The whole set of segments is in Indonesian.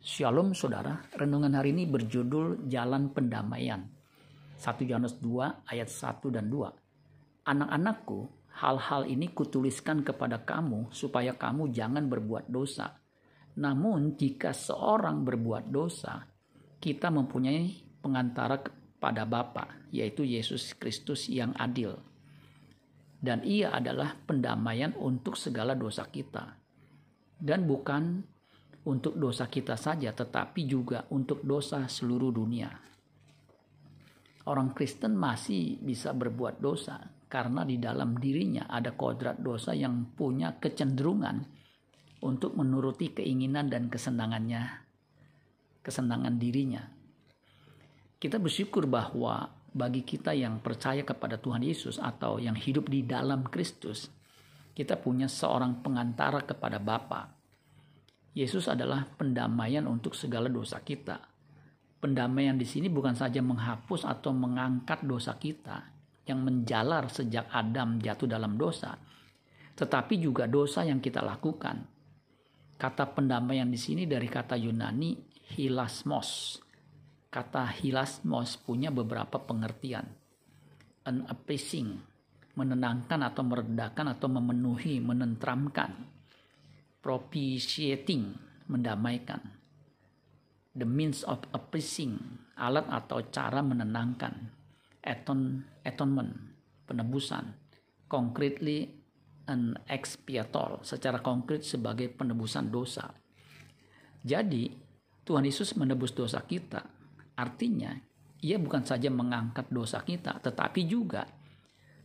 Shalom saudara, renungan hari ini berjudul Jalan Pendamaian. 1 Yohanes 2 ayat 1 dan 2. Anak-anakku, hal-hal ini kutuliskan kepada kamu supaya kamu jangan berbuat dosa. Namun jika seorang berbuat dosa, kita mempunyai pengantara kepada Bapa, yaitu Yesus Kristus yang adil. Dan ia adalah pendamaian untuk segala dosa kita. Dan bukan untuk dosa kita saja, tetapi juga untuk dosa seluruh dunia. Orang Kristen masih bisa berbuat dosa karena di dalam dirinya ada kodrat dosa yang punya kecenderungan untuk menuruti keinginan dan kesenangannya, kesenangan dirinya. Kita bersyukur bahwa bagi kita yang percaya kepada Tuhan Yesus atau yang hidup di dalam Kristus, kita punya seorang pengantara kepada Bapa, Yesus adalah pendamaian untuk segala dosa kita. Pendamaian di sini bukan saja menghapus atau mengangkat dosa kita yang menjalar sejak Adam jatuh dalam dosa, tetapi juga dosa yang kita lakukan. Kata pendamaian di sini dari kata Yunani hilasmos. Kata hilasmos punya beberapa pengertian. An appeasing, menenangkan atau meredakan atau memenuhi, menentramkan propitiating, mendamaikan. The means of appeasing, alat atau cara menenangkan. Aton, atonement, penebusan. Concretely an expiator, secara konkret sebagai penebusan dosa. Jadi, Tuhan Yesus menebus dosa kita. Artinya, ia bukan saja mengangkat dosa kita, tetapi juga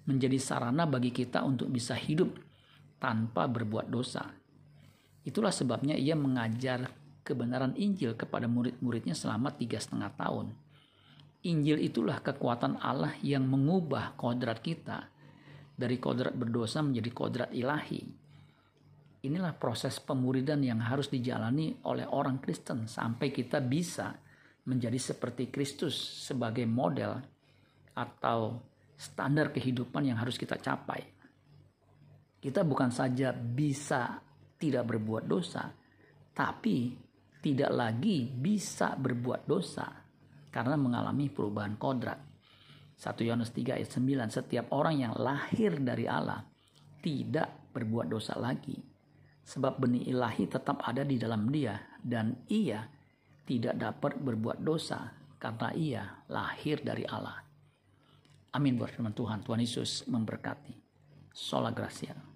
menjadi sarana bagi kita untuk bisa hidup tanpa berbuat dosa. Itulah sebabnya ia mengajar kebenaran Injil kepada murid-muridnya selama tiga setengah tahun. Injil itulah kekuatan Allah yang mengubah kodrat kita dari kodrat berdosa menjadi kodrat ilahi. Inilah proses pemuridan yang harus dijalani oleh orang Kristen sampai kita bisa menjadi seperti Kristus sebagai model atau standar kehidupan yang harus kita capai. Kita bukan saja bisa tidak berbuat dosa, tapi tidak lagi bisa berbuat dosa karena mengalami perubahan kodrat. 1 Yohanes 3 ayat 9 Setiap orang yang lahir dari Allah tidak berbuat dosa lagi sebab benih ilahi tetap ada di dalam dia dan ia tidak dapat berbuat dosa karena ia lahir dari Allah. Amin buat firman Tuhan. Tuhan Yesus memberkati. Sola Gracia.